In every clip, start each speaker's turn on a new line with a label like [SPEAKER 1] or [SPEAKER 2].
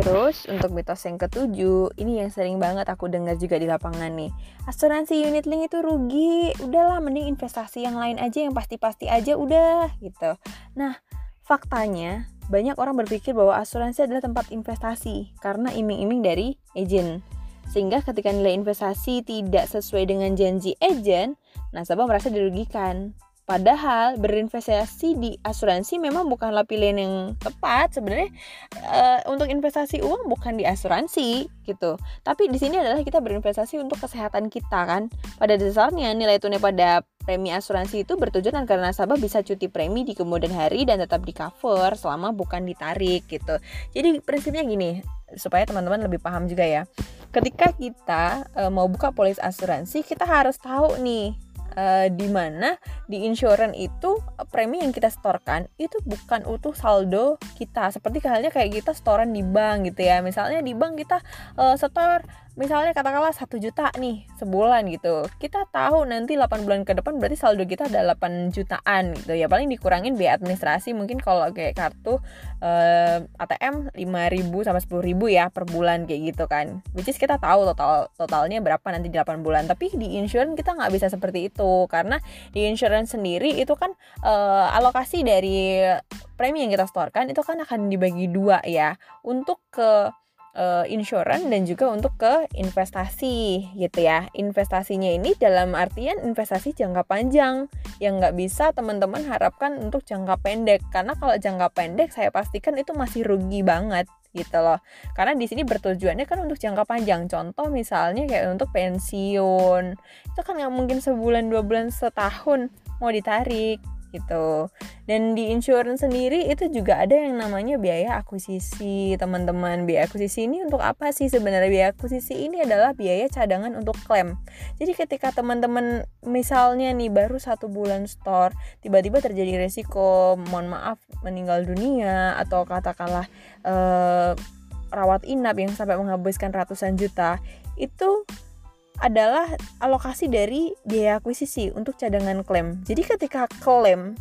[SPEAKER 1] Terus untuk mitos yang ketujuh, ini yang sering banget aku dengar juga di lapangan nih. Asuransi unit link itu rugi, udahlah mending investasi yang lain aja yang pasti-pasti aja udah gitu. Nah, faktanya banyak orang berpikir bahwa asuransi adalah tempat investasi karena iming-iming dari agent. Sehingga ketika nilai investasi tidak sesuai dengan janji agent, nasabah merasa dirugikan. Padahal berinvestasi di asuransi memang bukanlah pilihan yang tepat sebenarnya e, untuk investasi uang bukan di asuransi gitu. Tapi di sini adalah kita berinvestasi untuk kesehatan kita kan. Pada dasarnya nilai tunai pada premi asuransi itu bertujuan agar nasabah bisa cuti premi di kemudian hari dan tetap di cover selama bukan ditarik gitu. Jadi prinsipnya gini supaya teman-teman lebih paham juga ya. Ketika kita e, mau buka polis asuransi, kita harus tahu nih uh, di mana di insurance itu premi yang kita setorkan itu bukan utuh saldo kita. Seperti halnya kayak kita setoran di bank gitu ya. Misalnya di bank kita uh, setor misalnya katakanlah satu juta nih sebulan gitu. Kita tahu nanti 8 bulan ke depan berarti saldo kita ada 8 jutaan gitu ya. Paling dikurangin biaya administrasi mungkin kalau kayak kartu uh, ATM 5000 sampai 10000 ya per bulan kayak gitu kan. Which is kita tahu total totalnya berapa nanti di 8 bulan. Tapi di insurance kita nggak bisa seperti itu karena di insurance sendiri itu kan uh, alokasi dari premi yang kita setorkan itu kan akan dibagi dua ya. Untuk ke uh, insurance dan juga untuk ke investasi gitu ya. Investasinya ini dalam artian investasi jangka panjang yang nggak bisa teman-teman harapkan untuk jangka pendek. Karena kalau jangka pendek saya pastikan itu masih rugi banget gitu loh. Karena di sini bertujuannya kan untuk jangka panjang. Contoh misalnya kayak untuk pensiun. Itu kan nggak mungkin sebulan dua bulan setahun mau ditarik gitu. Dan di insurance sendiri itu juga ada yang namanya biaya akuisisi, teman-teman. Biaya akuisisi ini untuk apa sih sebenarnya? Biaya akuisisi ini adalah biaya cadangan untuk klaim. Jadi ketika teman-teman misalnya nih baru satu bulan store, tiba-tiba terjadi resiko, mohon maaf meninggal dunia atau katakanlah eh, rawat inap yang sampai menghabiskan ratusan juta, itu adalah alokasi dari biaya akuisisi untuk cadangan klaim. Jadi ketika klaim,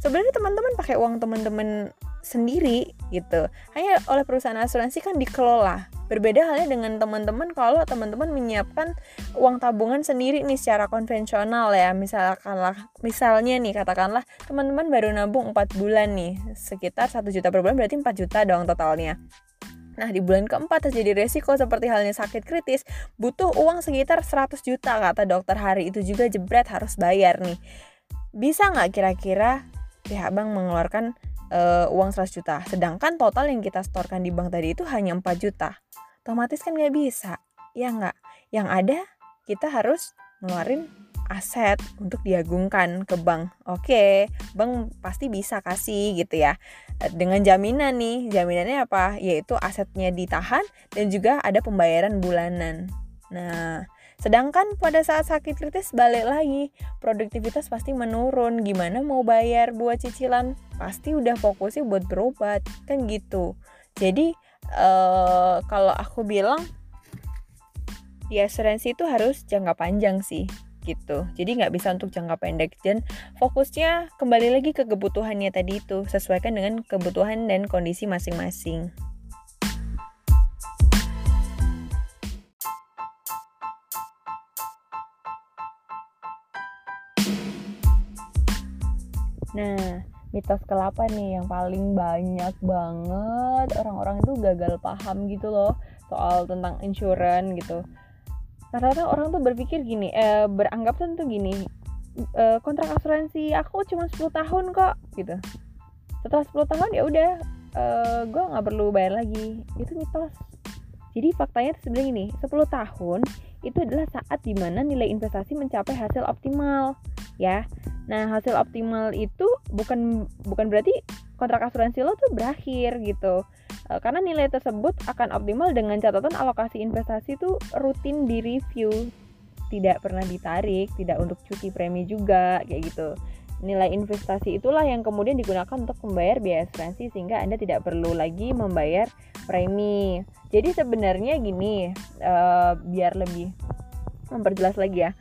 [SPEAKER 1] sebenarnya teman-teman pakai uang teman-teman sendiri gitu. Hanya oleh perusahaan asuransi kan dikelola. Berbeda halnya dengan teman-teman kalau teman-teman menyiapkan uang tabungan sendiri nih secara konvensional ya. Misalkanlah misalnya nih katakanlah teman-teman baru nabung 4 bulan nih, sekitar 1 juta per bulan berarti 4 juta dong totalnya. Nah, di bulan keempat terjadi resiko seperti halnya sakit kritis, butuh uang sekitar 100 juta kata dokter hari itu juga jebret harus bayar nih. Bisa nggak kira-kira pihak bank mengeluarkan uh, uang 100 juta, sedangkan total yang kita setorkan di bank tadi itu hanya 4 juta. Otomatis kan nggak bisa, ya nggak? Yang ada kita harus ngeluarin aset untuk diagungkan ke bank. Oke, bank pasti bisa kasih gitu ya. Dengan jaminan nih, jaminannya apa? Yaitu asetnya ditahan dan juga ada pembayaran bulanan. Nah, sedangkan pada saat sakit kritis balik lagi, produktivitas pasti menurun. Gimana mau bayar buat cicilan? Pasti udah fokusnya buat berobat, kan gitu. Jadi, uh, kalau aku bilang di asuransi itu harus jangka panjang sih gitu. Jadi nggak bisa untuk jangka pendek dan fokusnya kembali lagi ke kebutuhannya tadi itu sesuaikan dengan kebutuhan dan kondisi masing-masing. Nah, mitos kelapa nih yang paling banyak banget orang-orang itu gagal paham gitu loh soal tentang insurance gitu rata-rata orang tuh berpikir gini eh, beranggapan tuh gini eh, kontrak asuransi aku cuma 10 tahun kok gitu. Setelah 10 tahun ya udah eh, gue nggak perlu bayar lagi. Itu mitos. Jadi faktanya sebenarnya ini 10 tahun itu adalah saat di mana nilai investasi mencapai hasil optimal ya. Nah hasil optimal itu bukan bukan berarti kontrak asuransi lo tuh berakhir gitu Eh, karena nilai tersebut akan optimal dengan catatan alokasi investasi itu rutin di review tidak pernah ditarik tidak untuk cuti premi juga kayak gitu. Nilai investasi itulah yang kemudian digunakan untuk membayar biaya asuransi sehingga anda tidak perlu lagi membayar premi. Jadi sebenarnya gini uh, biar lebih memperjelas lagi ya.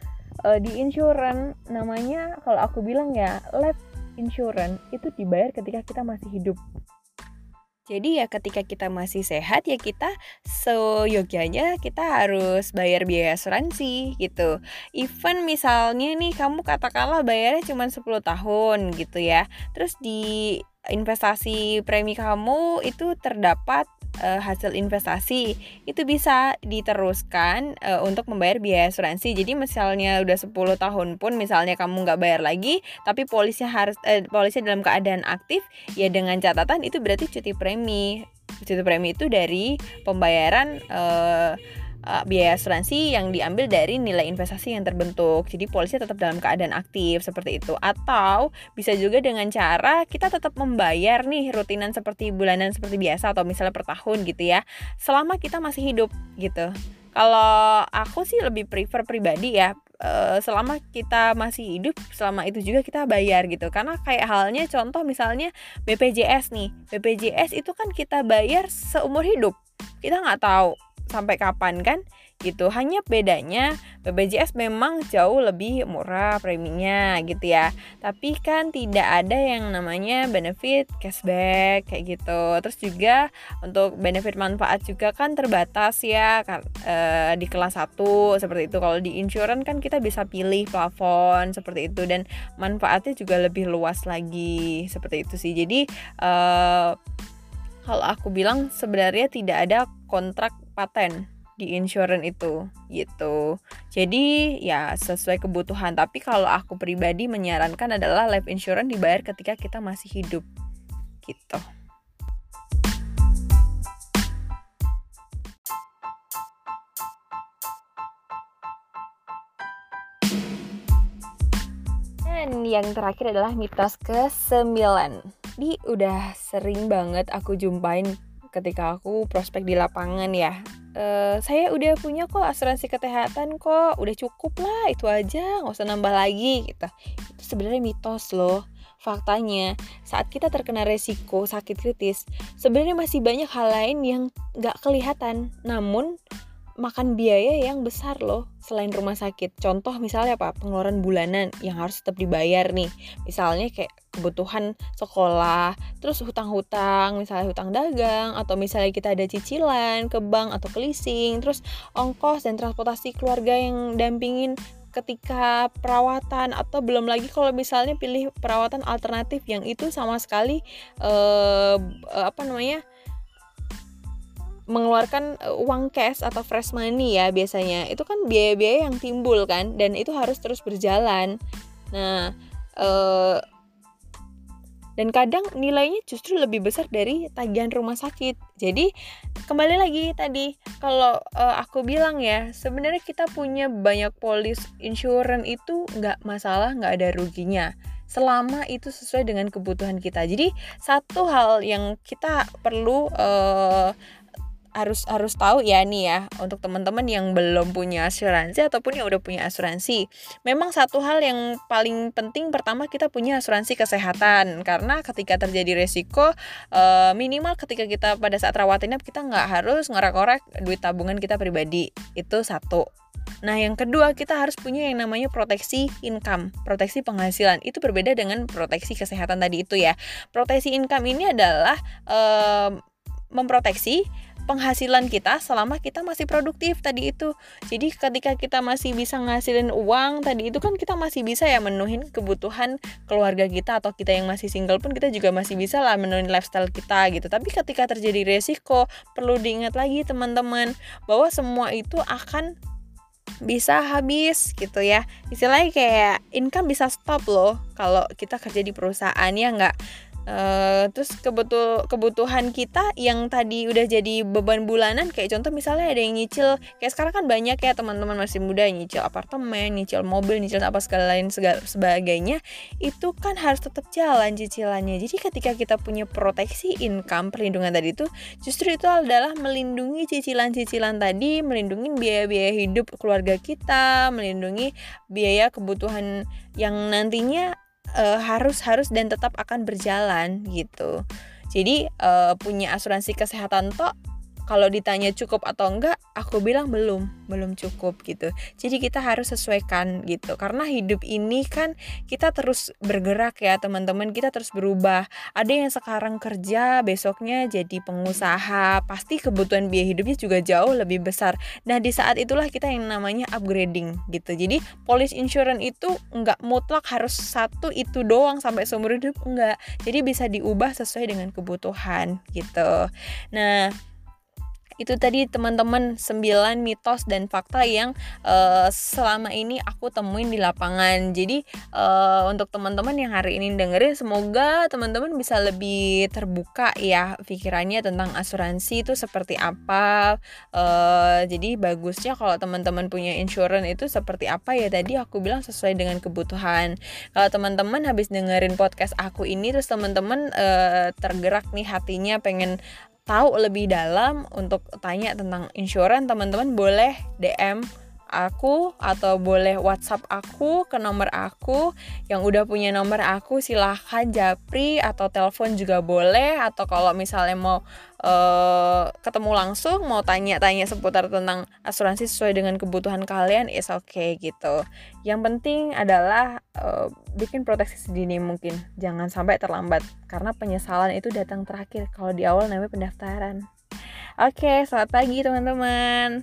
[SPEAKER 1] Uh, di insurance namanya kalau aku bilang ya life insurance itu dibayar ketika kita masih hidup Jadi ya ketika kita masih sehat ya kita seyogyanya kita harus bayar biaya asuransi gitu. Even misalnya nih kamu katakanlah bayarnya cuma 10 tahun gitu ya. Terus di investasi premi kamu itu terdapat uh, hasil investasi itu bisa diteruskan uh, untuk membayar biaya asuransi. Jadi misalnya udah 10 tahun pun misalnya kamu nggak bayar lagi, tapi polisnya harus uh, polisnya dalam keadaan aktif, ya dengan catatan itu berarti cuti premi. Cuti premi itu dari pembayaran uh, uh, biaya asuransi yang diambil dari nilai investasi yang terbentuk. Jadi polisi tetap dalam keadaan aktif seperti itu. Atau bisa juga dengan cara kita tetap membayar nih rutinan seperti bulanan seperti biasa atau misalnya per tahun gitu ya. Selama kita masih hidup gitu. Kalau aku sih lebih prefer pribadi ya uh, selama kita masih hidup selama itu juga kita bayar gitu karena kayak halnya contoh misalnya BPJS nih BPJS itu kan kita bayar seumur hidup kita nggak tahu sampai kapan kan? Gitu. Hanya bedanya BPJS memang jauh lebih murah preminya gitu ya. Tapi kan tidak ada yang namanya benefit cashback kayak gitu. Terus juga untuk benefit manfaat juga kan terbatas ya e, di kelas 1 seperti itu. Kalau di insurance kan kita bisa pilih plafon seperti itu. Dan manfaatnya juga lebih luas lagi seperti itu sih. Jadi e, kalau aku bilang sebenarnya tidak ada kontrak paten di insurance itu gitu. Jadi ya sesuai kebutuhan. Tapi kalau aku pribadi menyarankan adalah life insurance dibayar ketika kita masih hidup gitu. Dan yang terakhir adalah mitos ke-9. Di udah sering banget aku jumpain ketika aku prospek di lapangan ya. Uh, saya udah punya kok asuransi kesehatan kok. Udah cukup lah itu aja. Nggak usah nambah lagi gitu. Itu sebenarnya mitos loh faktanya. Saat kita terkena resiko sakit kritis sebenarnya masih banyak hal lain yang nggak kelihatan. Namun makan biaya yang besar loh selain rumah sakit. Contoh misalnya apa? Pengeluaran bulanan yang harus tetap dibayar nih. Misalnya kayak kebutuhan sekolah, terus hutang-hutang, misalnya hutang dagang atau misalnya kita ada cicilan ke bank atau ke leasing, terus ongkos dan transportasi keluarga yang dampingin ketika perawatan atau belum lagi kalau misalnya pilih perawatan alternatif yang itu sama sekali eh, apa namanya mengeluarkan eh, uang cash atau fresh money ya biasanya. Itu kan biaya-biaya yang timbul kan dan itu harus terus berjalan. Nah eh, dan kadang nilainya justru lebih besar dari tagihan rumah sakit. Jadi kembali lagi tadi kalau eh, aku bilang ya sebenarnya kita punya banyak polis insurance itu nggak masalah nggak ada ruginya. Selama itu sesuai dengan kebutuhan kita. Jadi satu hal yang kita perlu uh, harus harus tahu ya nih ya untuk teman-teman yang belum punya asuransi ataupun yang udah punya asuransi. Memang satu hal yang paling penting pertama kita punya asuransi kesehatan karena ketika terjadi resiko uh, minimal ketika kita pada saat rawat inap kita nggak harus ngorek-ngorek duit tabungan kita pribadi itu satu. Nah, yang kedua, kita harus punya yang namanya proteksi income, proteksi penghasilan. Itu berbeda dengan proteksi kesehatan tadi itu ya. Proteksi income ini adalah uh, memproteksi penghasilan kita selama kita masih produktif tadi itu. Jadi ketika kita masih bisa ngasilin uang tadi itu kan kita masih bisa ya menuhin kebutuhan keluarga kita atau kita yang masih single pun kita juga masih bisa lah menuhin lifestyle kita gitu. Tapi ketika terjadi resiko perlu diingat lagi teman-teman bahwa semua itu akan bisa habis gitu ya istilahnya kayak income bisa stop loh kalau kita kerja di perusahaan ya nggak Uh, terus kebutuh kebutuhan kita yang tadi udah jadi beban bulanan kayak contoh misalnya ada yang nyicil kayak sekarang kan banyak ya teman-teman masih muda yang nyicil apartemen, nyicil mobil, nyicil apa segala lain segala sebagainya itu kan harus tetap jalan cicilannya. Jadi ketika kita punya proteksi income perlindungan tadi itu justru itu adalah melindungi cicilan-cicilan tadi, melindungi biaya-biaya hidup keluarga kita, melindungi biaya kebutuhan yang nantinya uh, harus harus dan tetap akan berjalan gitu. Jadi uh, punya asuransi kesehatan toh kalau ditanya cukup atau enggak aku bilang belum belum cukup gitu. Jadi kita harus sesuaikan gitu. Karena hidup ini kan kita terus bergerak ya teman-teman. Kita terus berubah. Ada yang sekarang kerja besoknya jadi pengusaha. Pasti kebutuhan biaya hidupnya juga jauh lebih besar. Nah di saat itulah kita yang namanya upgrading gitu. Jadi police insurance itu enggak mutlak harus satu itu doang sampai seumur hidup enggak. Jadi bisa diubah sesuai dengan kebutuhan gitu. Nah itu tadi teman-teman 9 mitos dan fakta yang uh, selama ini aku temuin di lapangan. Jadi uh, untuk teman-teman yang hari ini dengerin semoga teman-teman bisa lebih terbuka ya pikirannya tentang asuransi itu seperti apa. Uh, jadi bagusnya kalau teman-teman punya insurance itu seperti apa ya tadi aku bilang sesuai dengan kebutuhan. Kalau teman-teman habis dengerin podcast aku ini terus teman-teman uh, tergerak nih hatinya pengen tahu lebih dalam untuk tanya tentang insurance teman-teman boleh DM aku atau boleh WhatsApp aku ke nomor aku. Yang udah punya nomor aku silahkan japri atau telepon juga boleh. Atau kalau misalnya mau uh, ketemu langsung mau tanya-tanya seputar tentang asuransi sesuai dengan kebutuhan kalian is okay gitu. Yang penting adalah uh, bikin proteksi sedini mungkin. Jangan sampai terlambat karena penyesalan itu datang terakhir. Kalau di awal namanya pendaftaran. Oke, selamat pagi teman-teman.